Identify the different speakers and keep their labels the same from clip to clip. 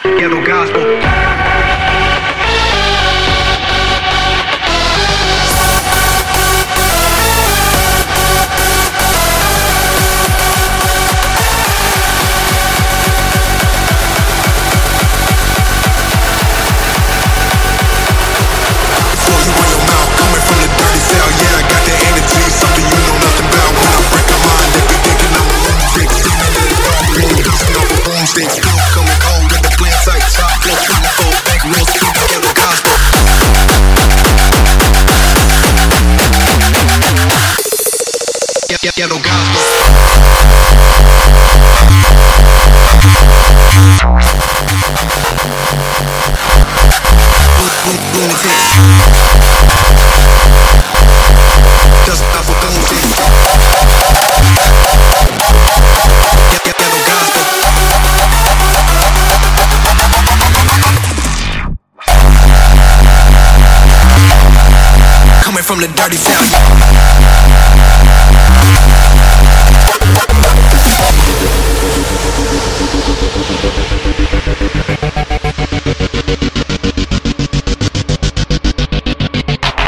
Speaker 1: que é do gospel. Dirty cell.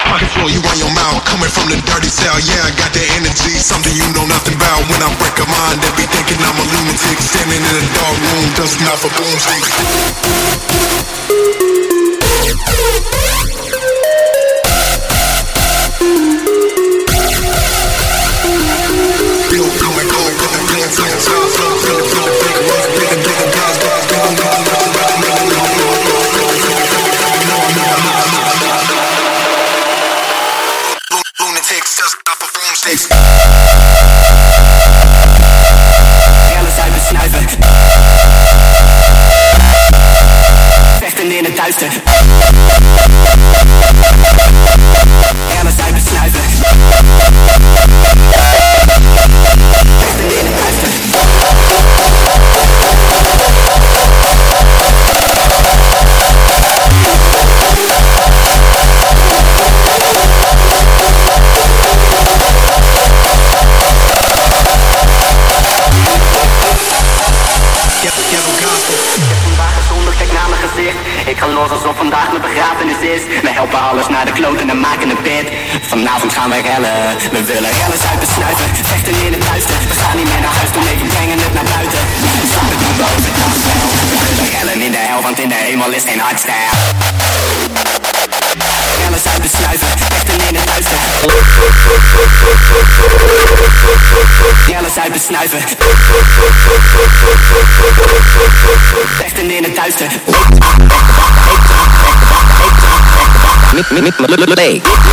Speaker 1: Pocket floor, you run your mouth. Coming from the dirty cell. Yeah, I got that energy, something you know nothing about. When I break a mind, they be thinking I'm a lunatic. Standing in a dark room, dusting off a broomstick.
Speaker 2: Nothing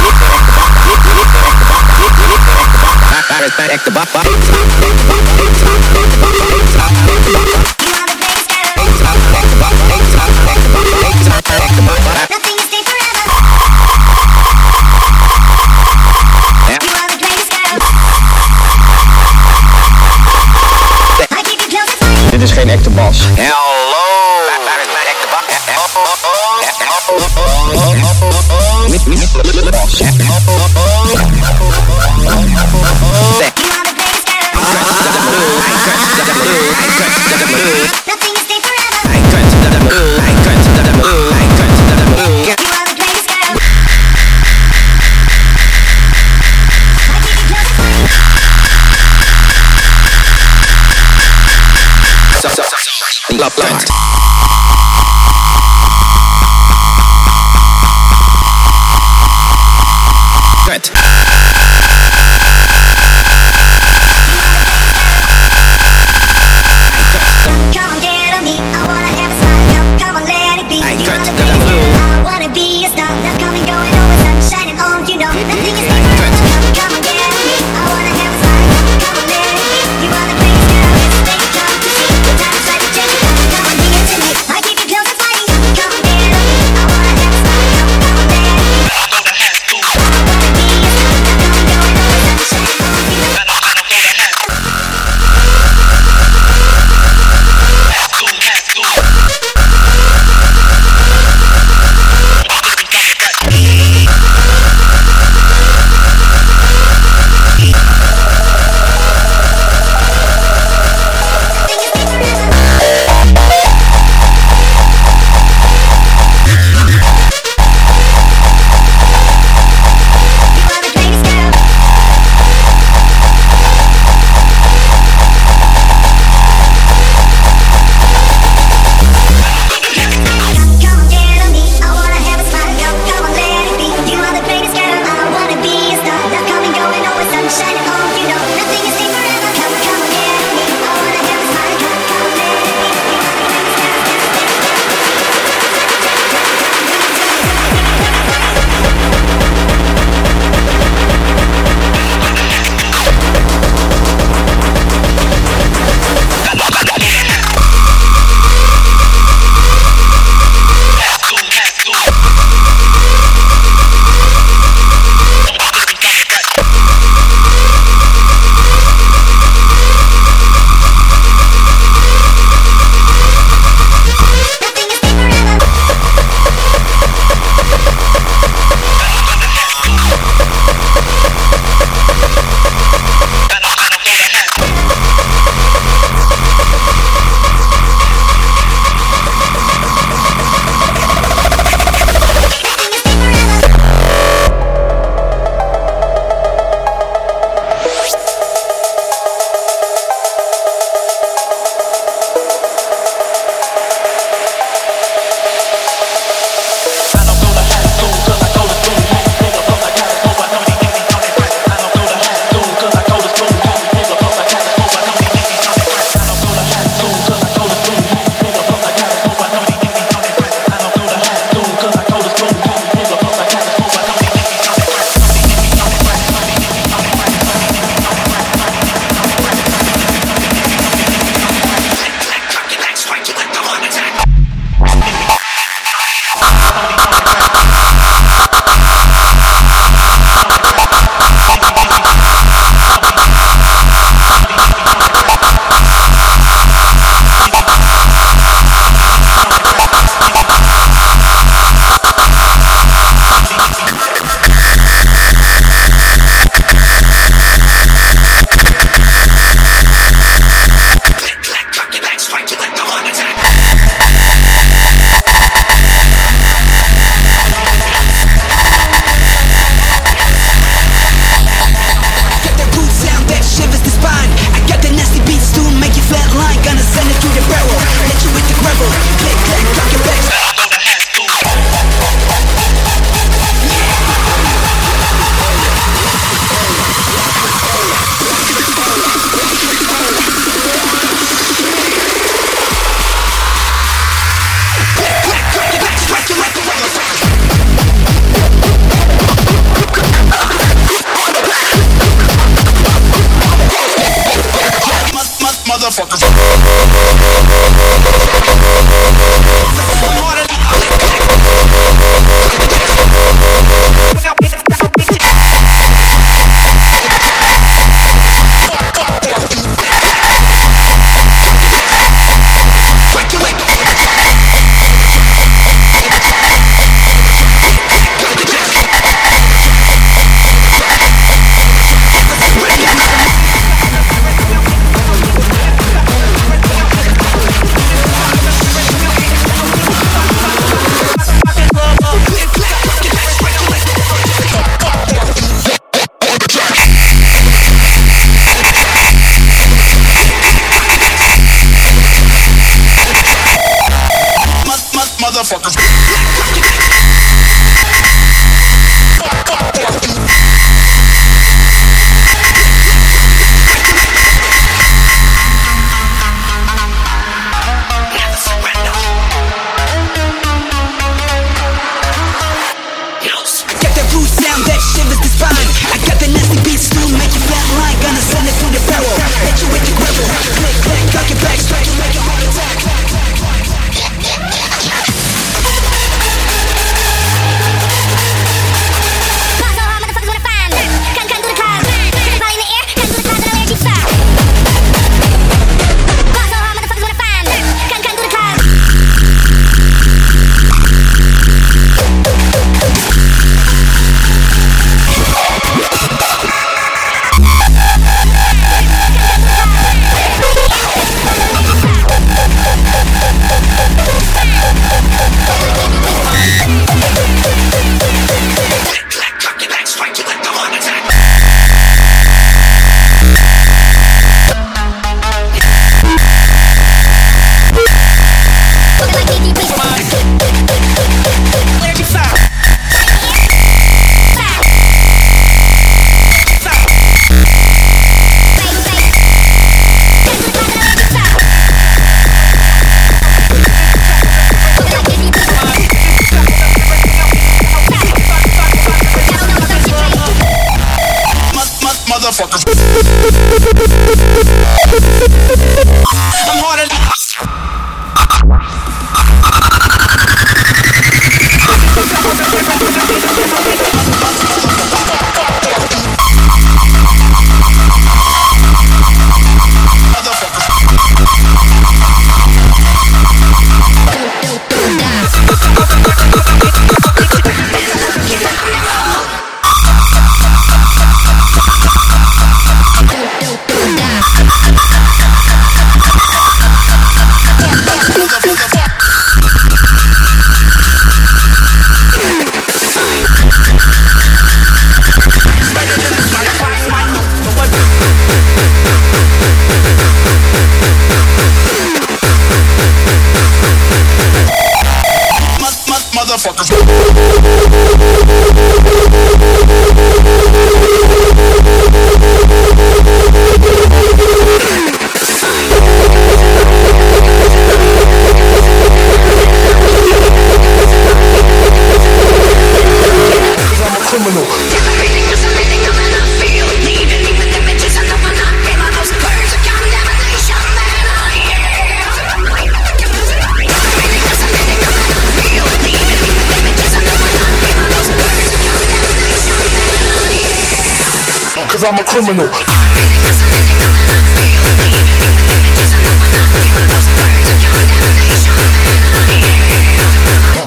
Speaker 1: criminal.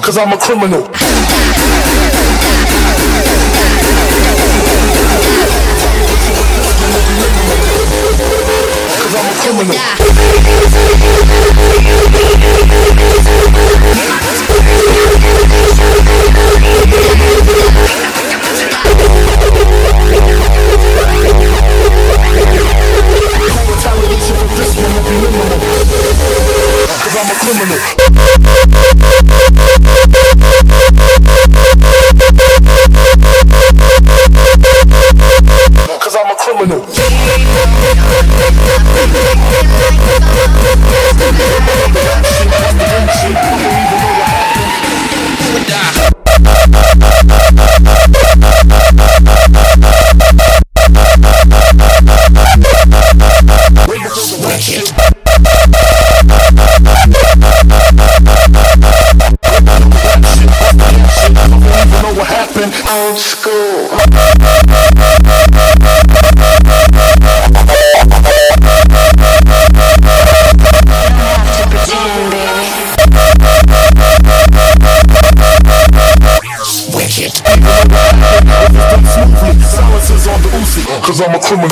Speaker 1: Cause I'm a criminal. I'm a criminal.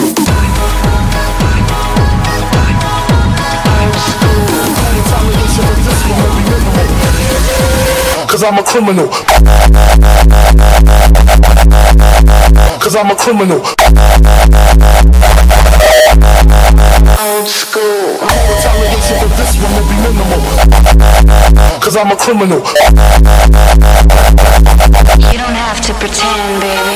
Speaker 1: Cause I'm a criminal. Cause I'm a criminal. Old school. Retaliation for this one will be minimal. Cause I'm a criminal.
Speaker 3: To pretend, baby.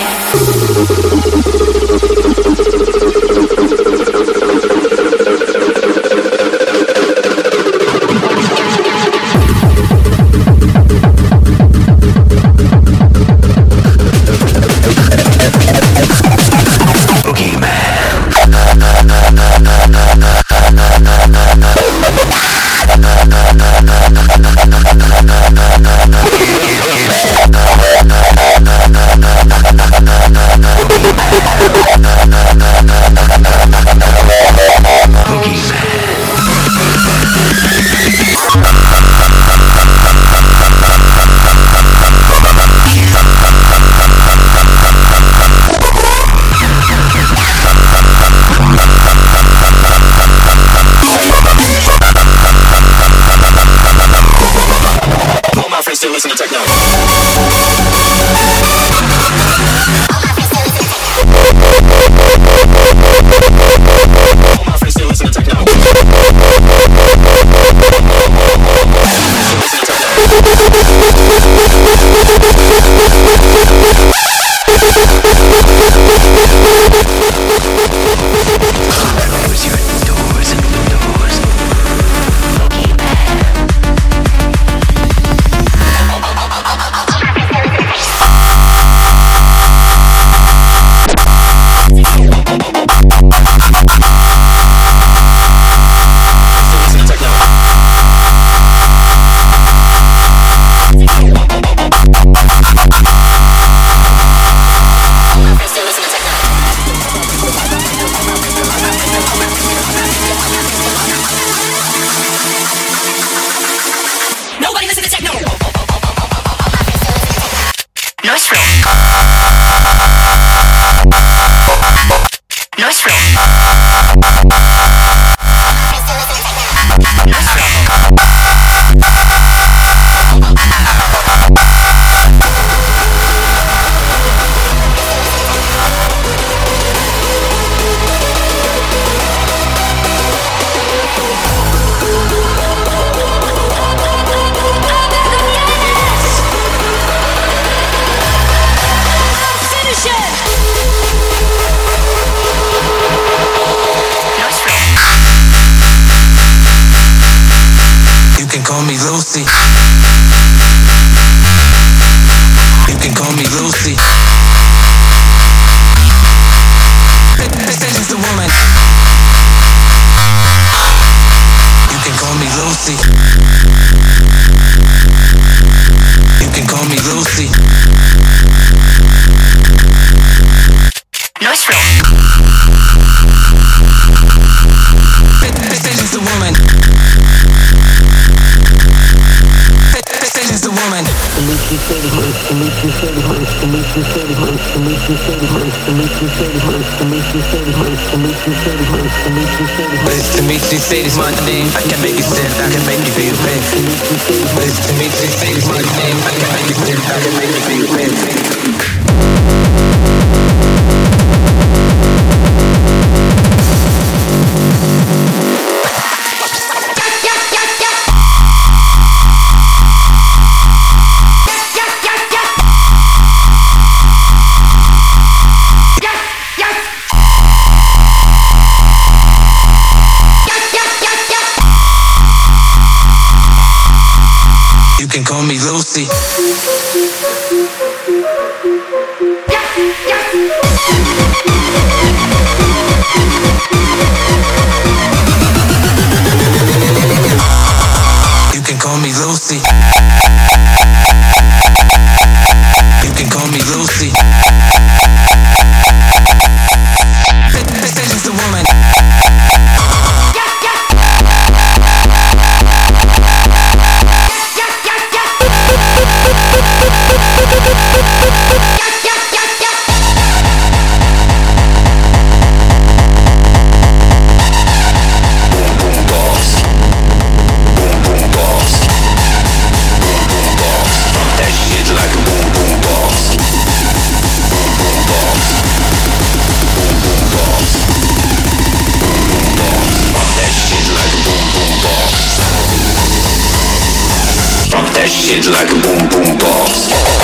Speaker 4: It's Dimitri, say this my name. I can make it sense, I can make it feel pain. It's Dimitri, say this my name. I can make it sense, I can make it feel pain.
Speaker 2: Shit like a boom boom box.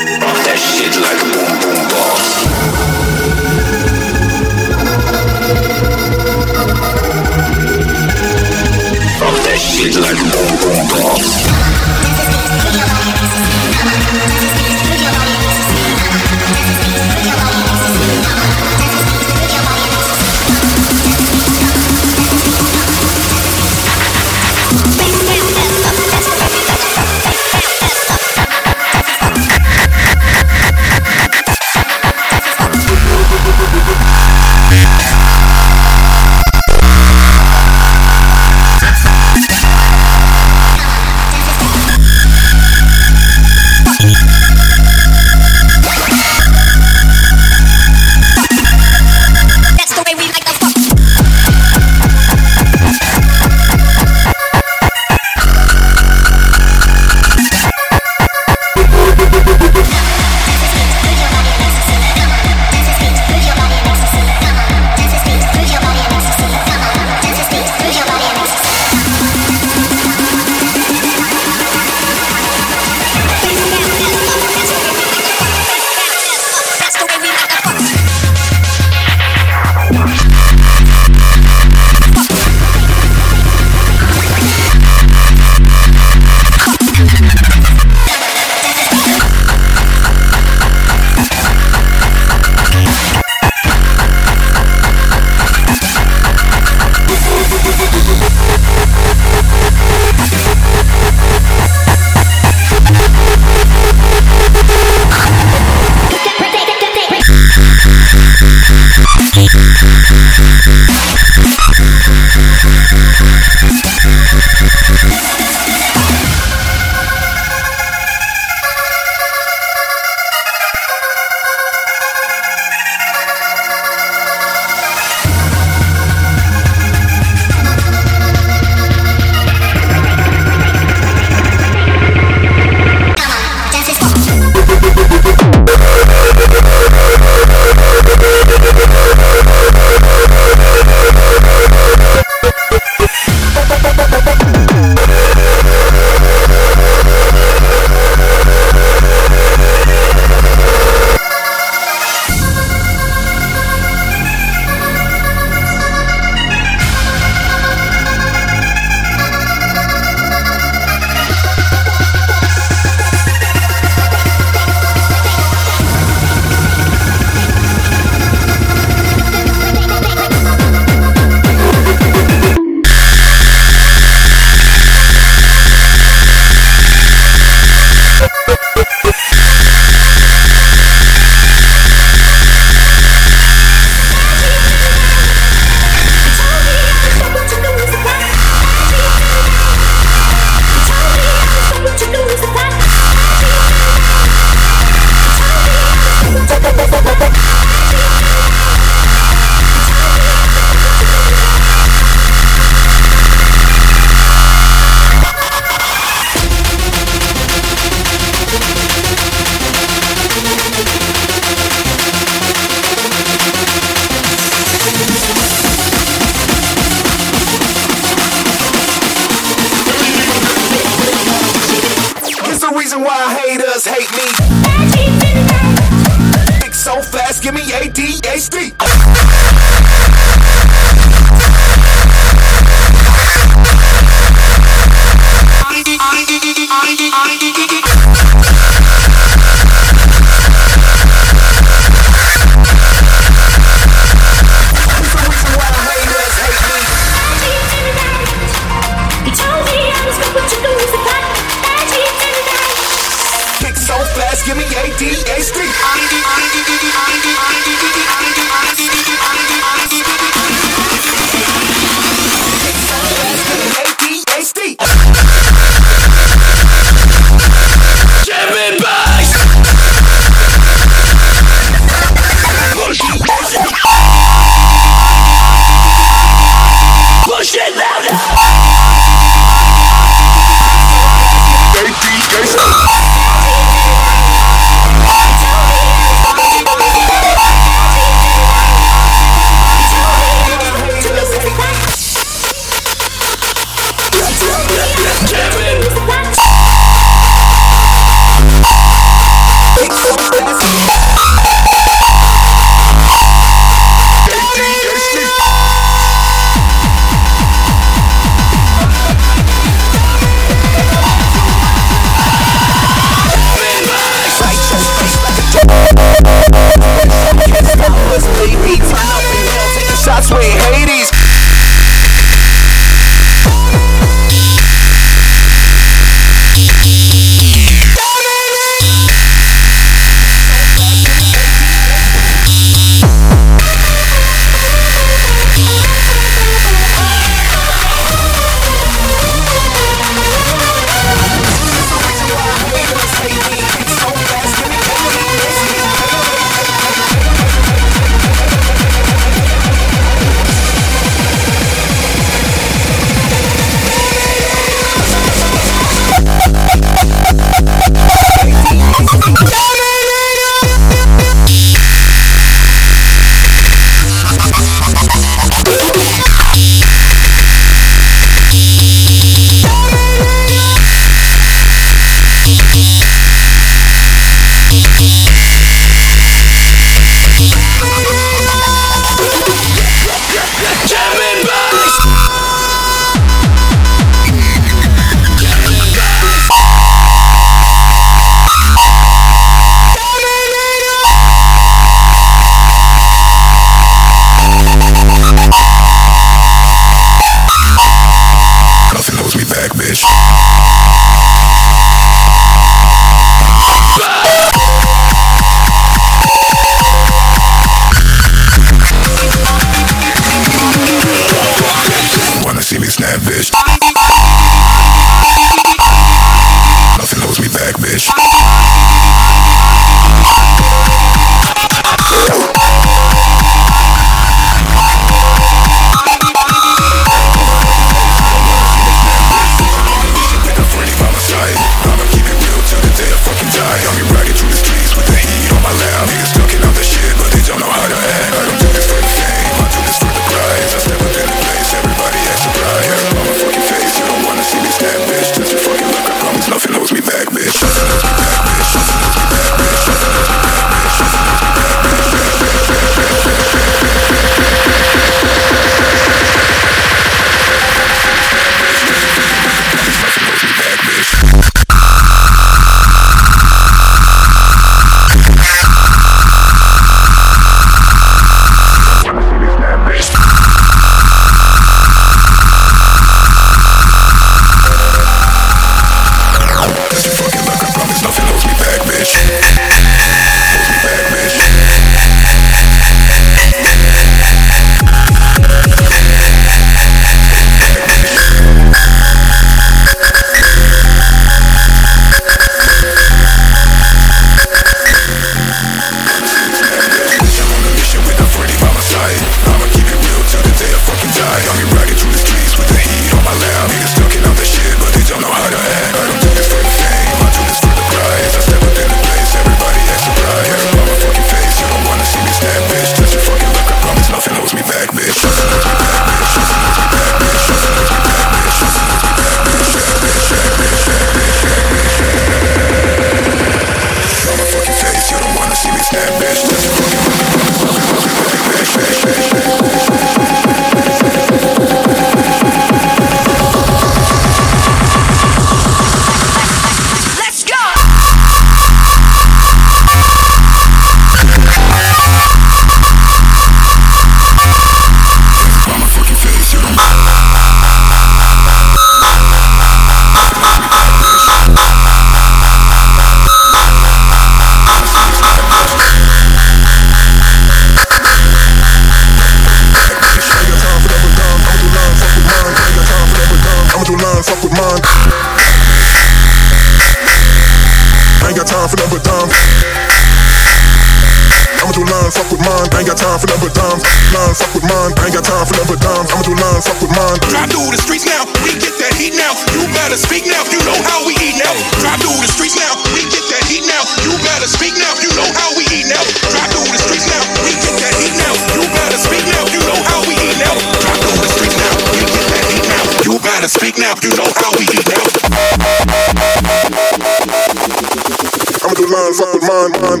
Speaker 5: Mine.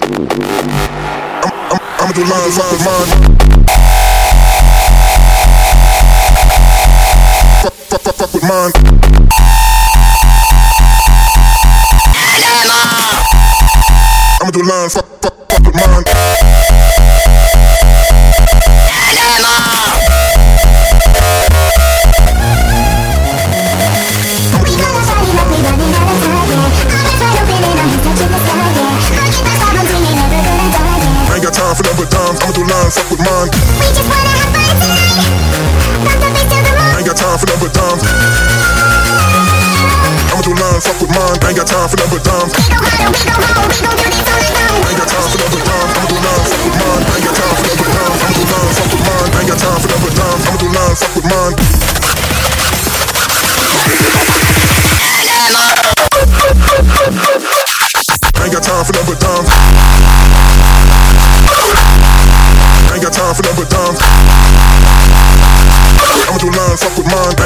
Speaker 5: I'm, I'm, I'ma do line, fuck with for number dimes. I'ma do line, fuck with mine. I ain't got time for number dimes. I'ma do line, fuck with mine. Ain't got time for number dimes. I ain't got time for number dimes. I'ma do line, fuck with mine. Ain't got time for number dimes. I'ma do line, fuck with mine. Ain't got time for number dimes. I'ma do line, fuck with mine. I ain't got time for number dimes.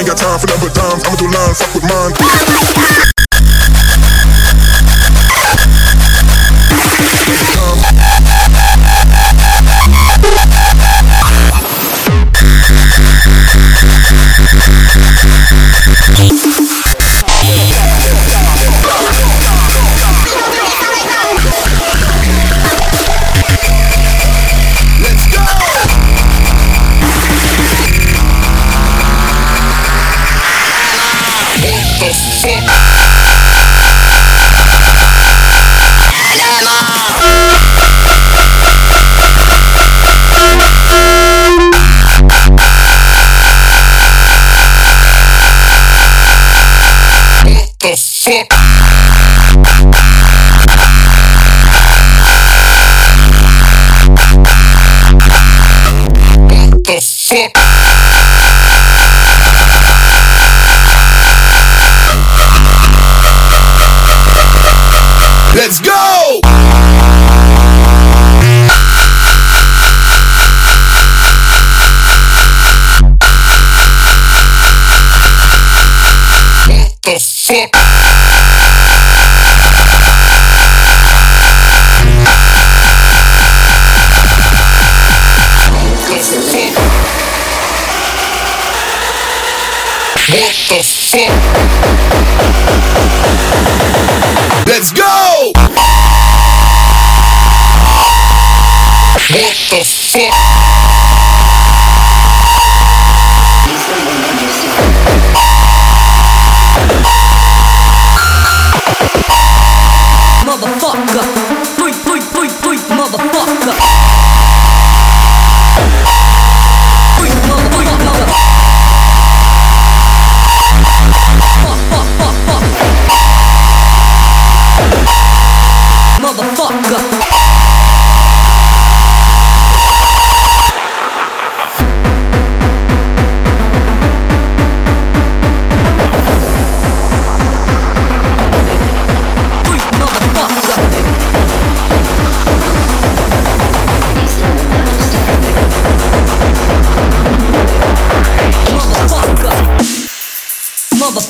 Speaker 5: Got time for number dimes. I'ma do line, fuck with mine.
Speaker 1: Let's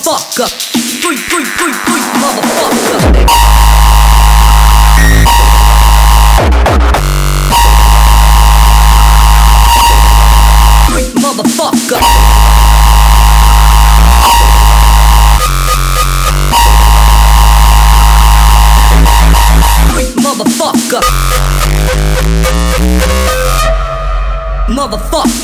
Speaker 6: Motherfucker. Freak, freak, freak, freak, motherfucker. Motherfucker. Motherfucker. Motherfucker.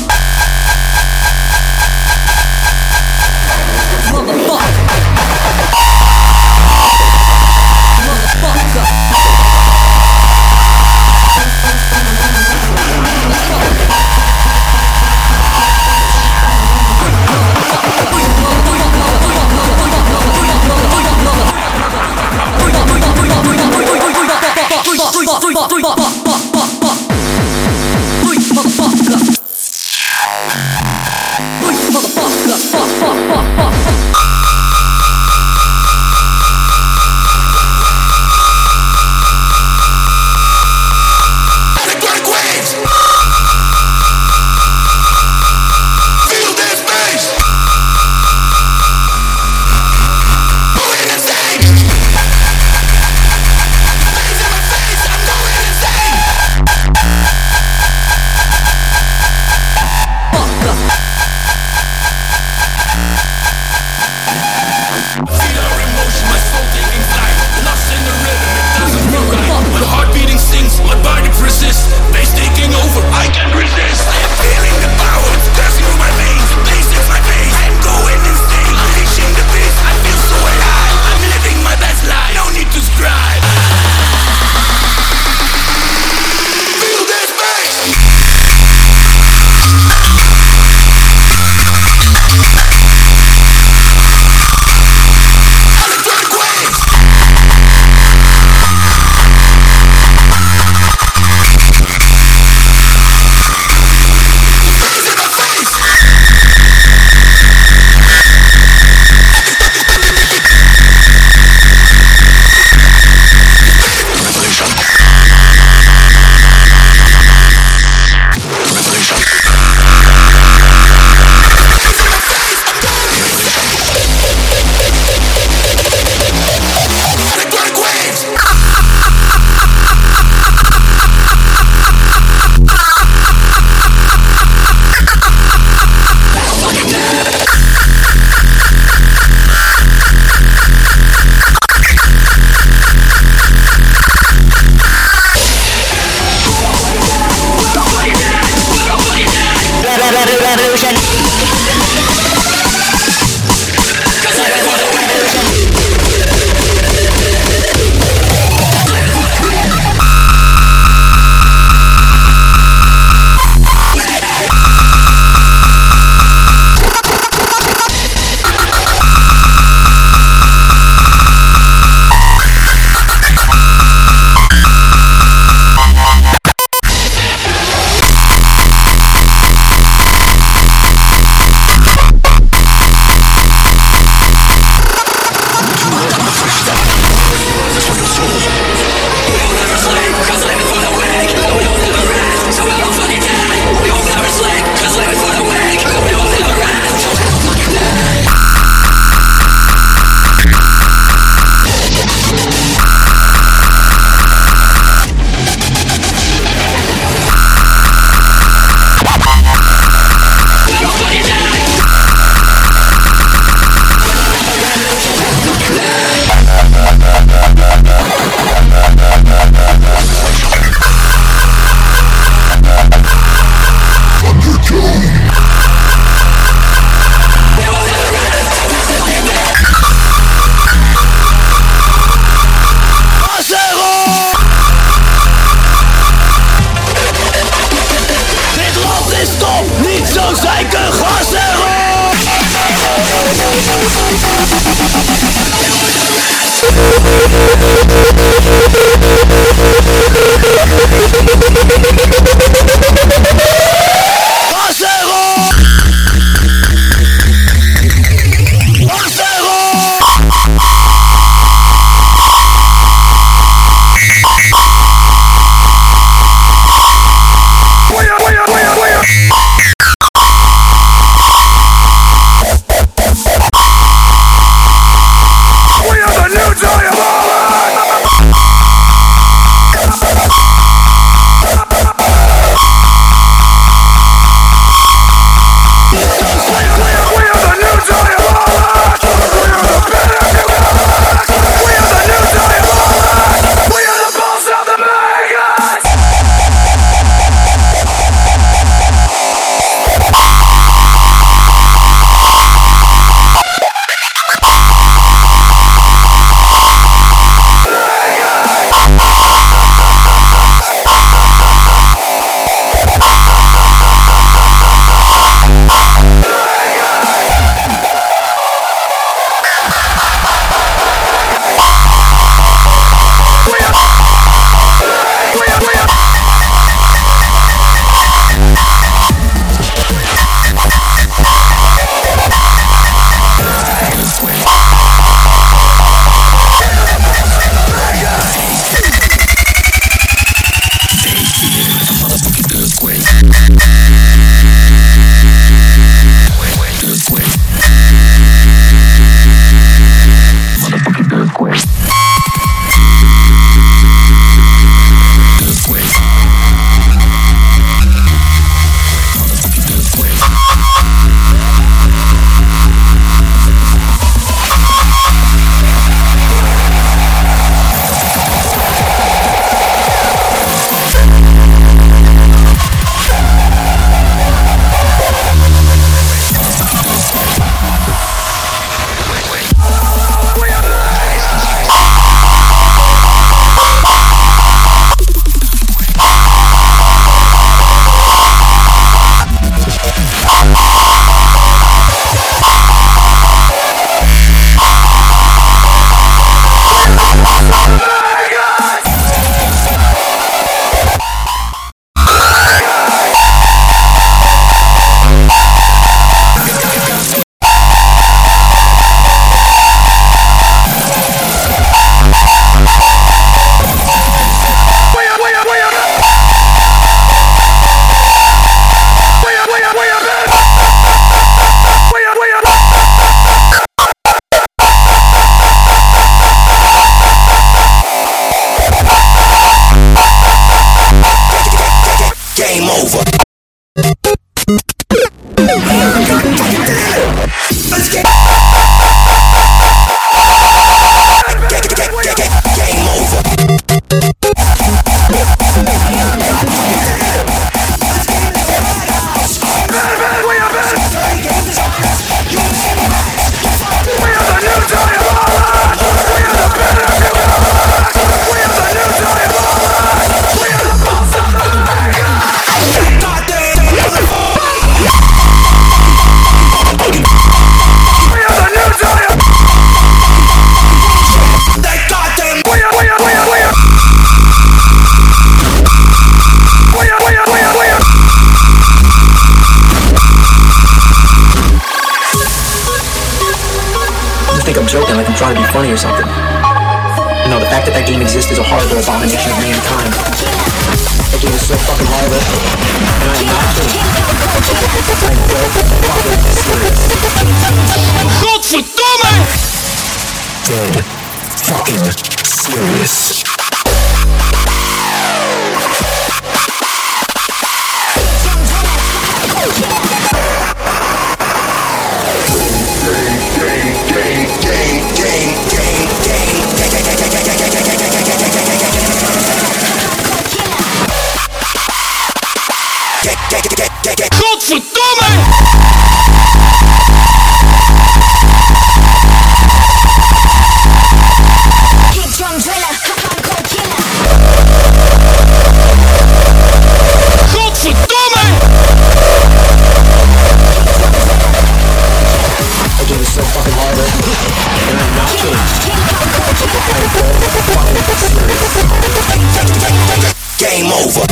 Speaker 7: Game
Speaker 2: over.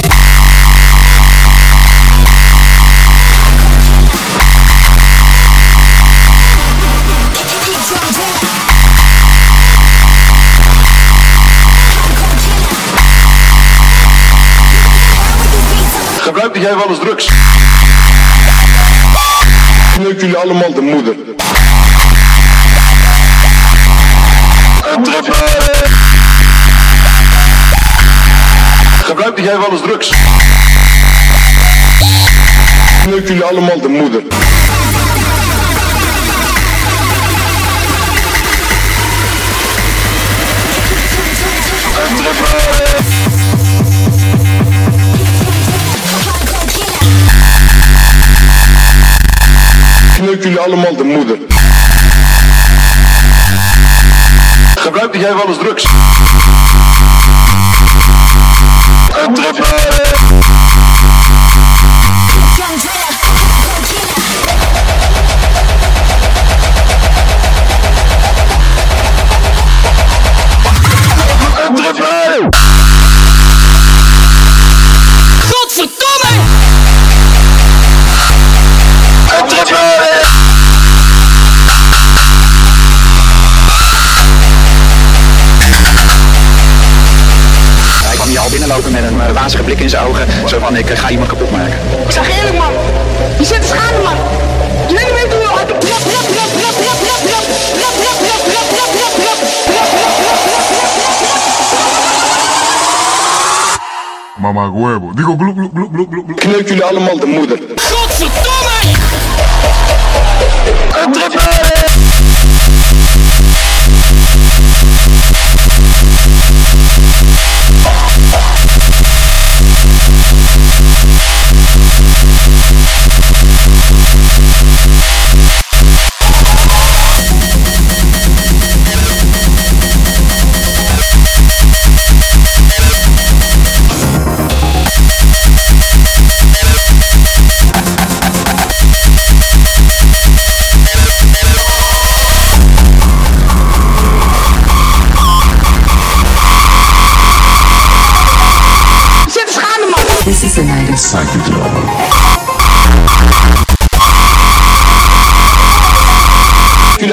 Speaker 8: Gebruikte jij wel eens drugs? Kneuk jullie allemaal de moeder. Gebruikte jij wel eens drugs? Kneuk jullie allemaal de moeder. Kneuk jullie allemaal de moeder. Gebruikte jij wel eens drugs?
Speaker 7: lopen met een wazige blik in zijn ogen. Zo van, ik ga iemand kapot maken.
Speaker 9: Ik zeg eerlijk, man. Je zit te schade man. weet niet hoe hard
Speaker 10: Mama huevo. Digo, bloep, bloep, bloep, bloep, bloep.
Speaker 8: Kneuk jullie allemaal de moeder.
Speaker 9: Godverdomme!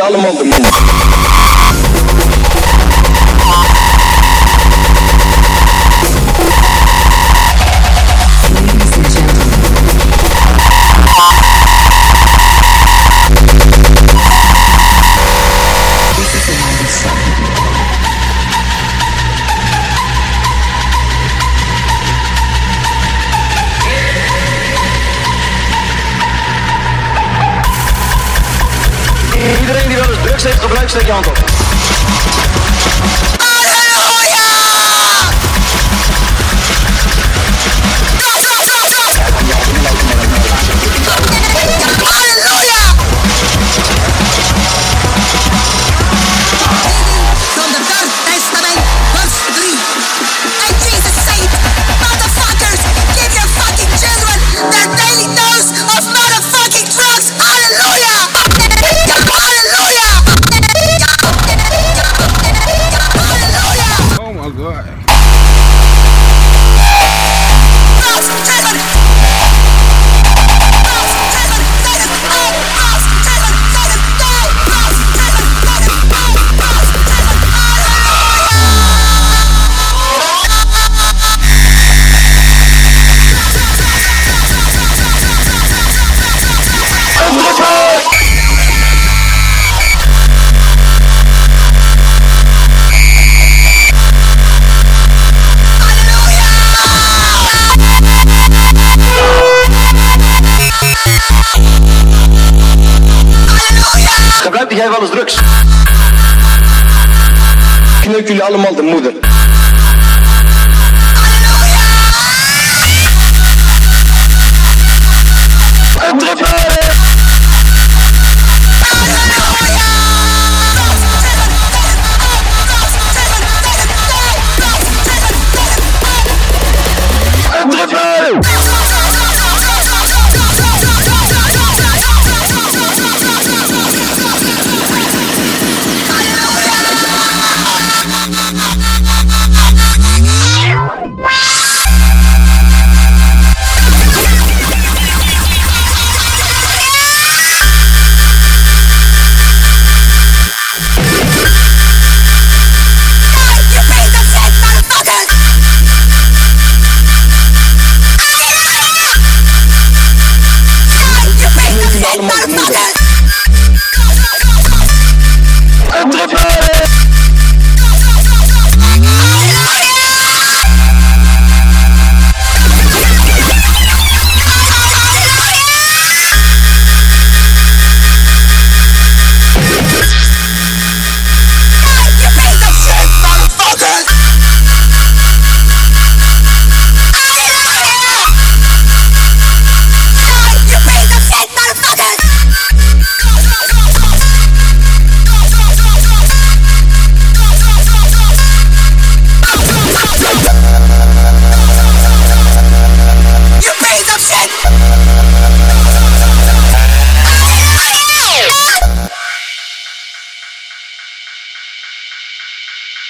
Speaker 7: I'm on. het leuk, steek je hand op.
Speaker 9: them
Speaker 8: all the move